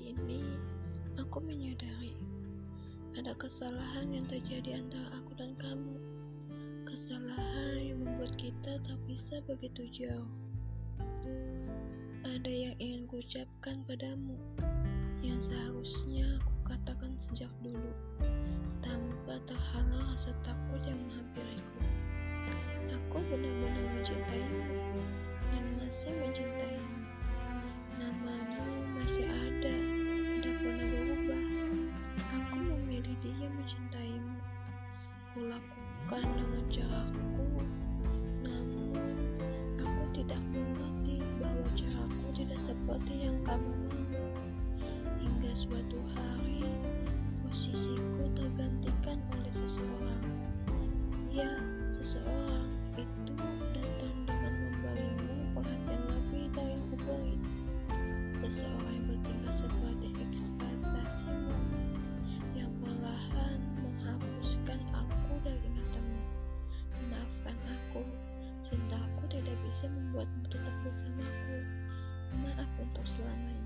ini, aku menyadari ada kesalahan yang terjadi antara aku dan kamu. Kesalahan yang membuat kita tak bisa begitu jauh. Ada yang ingin kuucapkan padamu, yang seharusnya aku katakan sejak dulu, tanpa terhalang rasa takut yang menghampiri. Kulakukan dengan namun aku tidak mengerti bahwa caraku tidak seperti yang kamu mau. Hingga suatu hari, posisiku tergantikan oleh seseorang. Ya, membuatmu tetap bersamaku. Maaf untuk selamanya.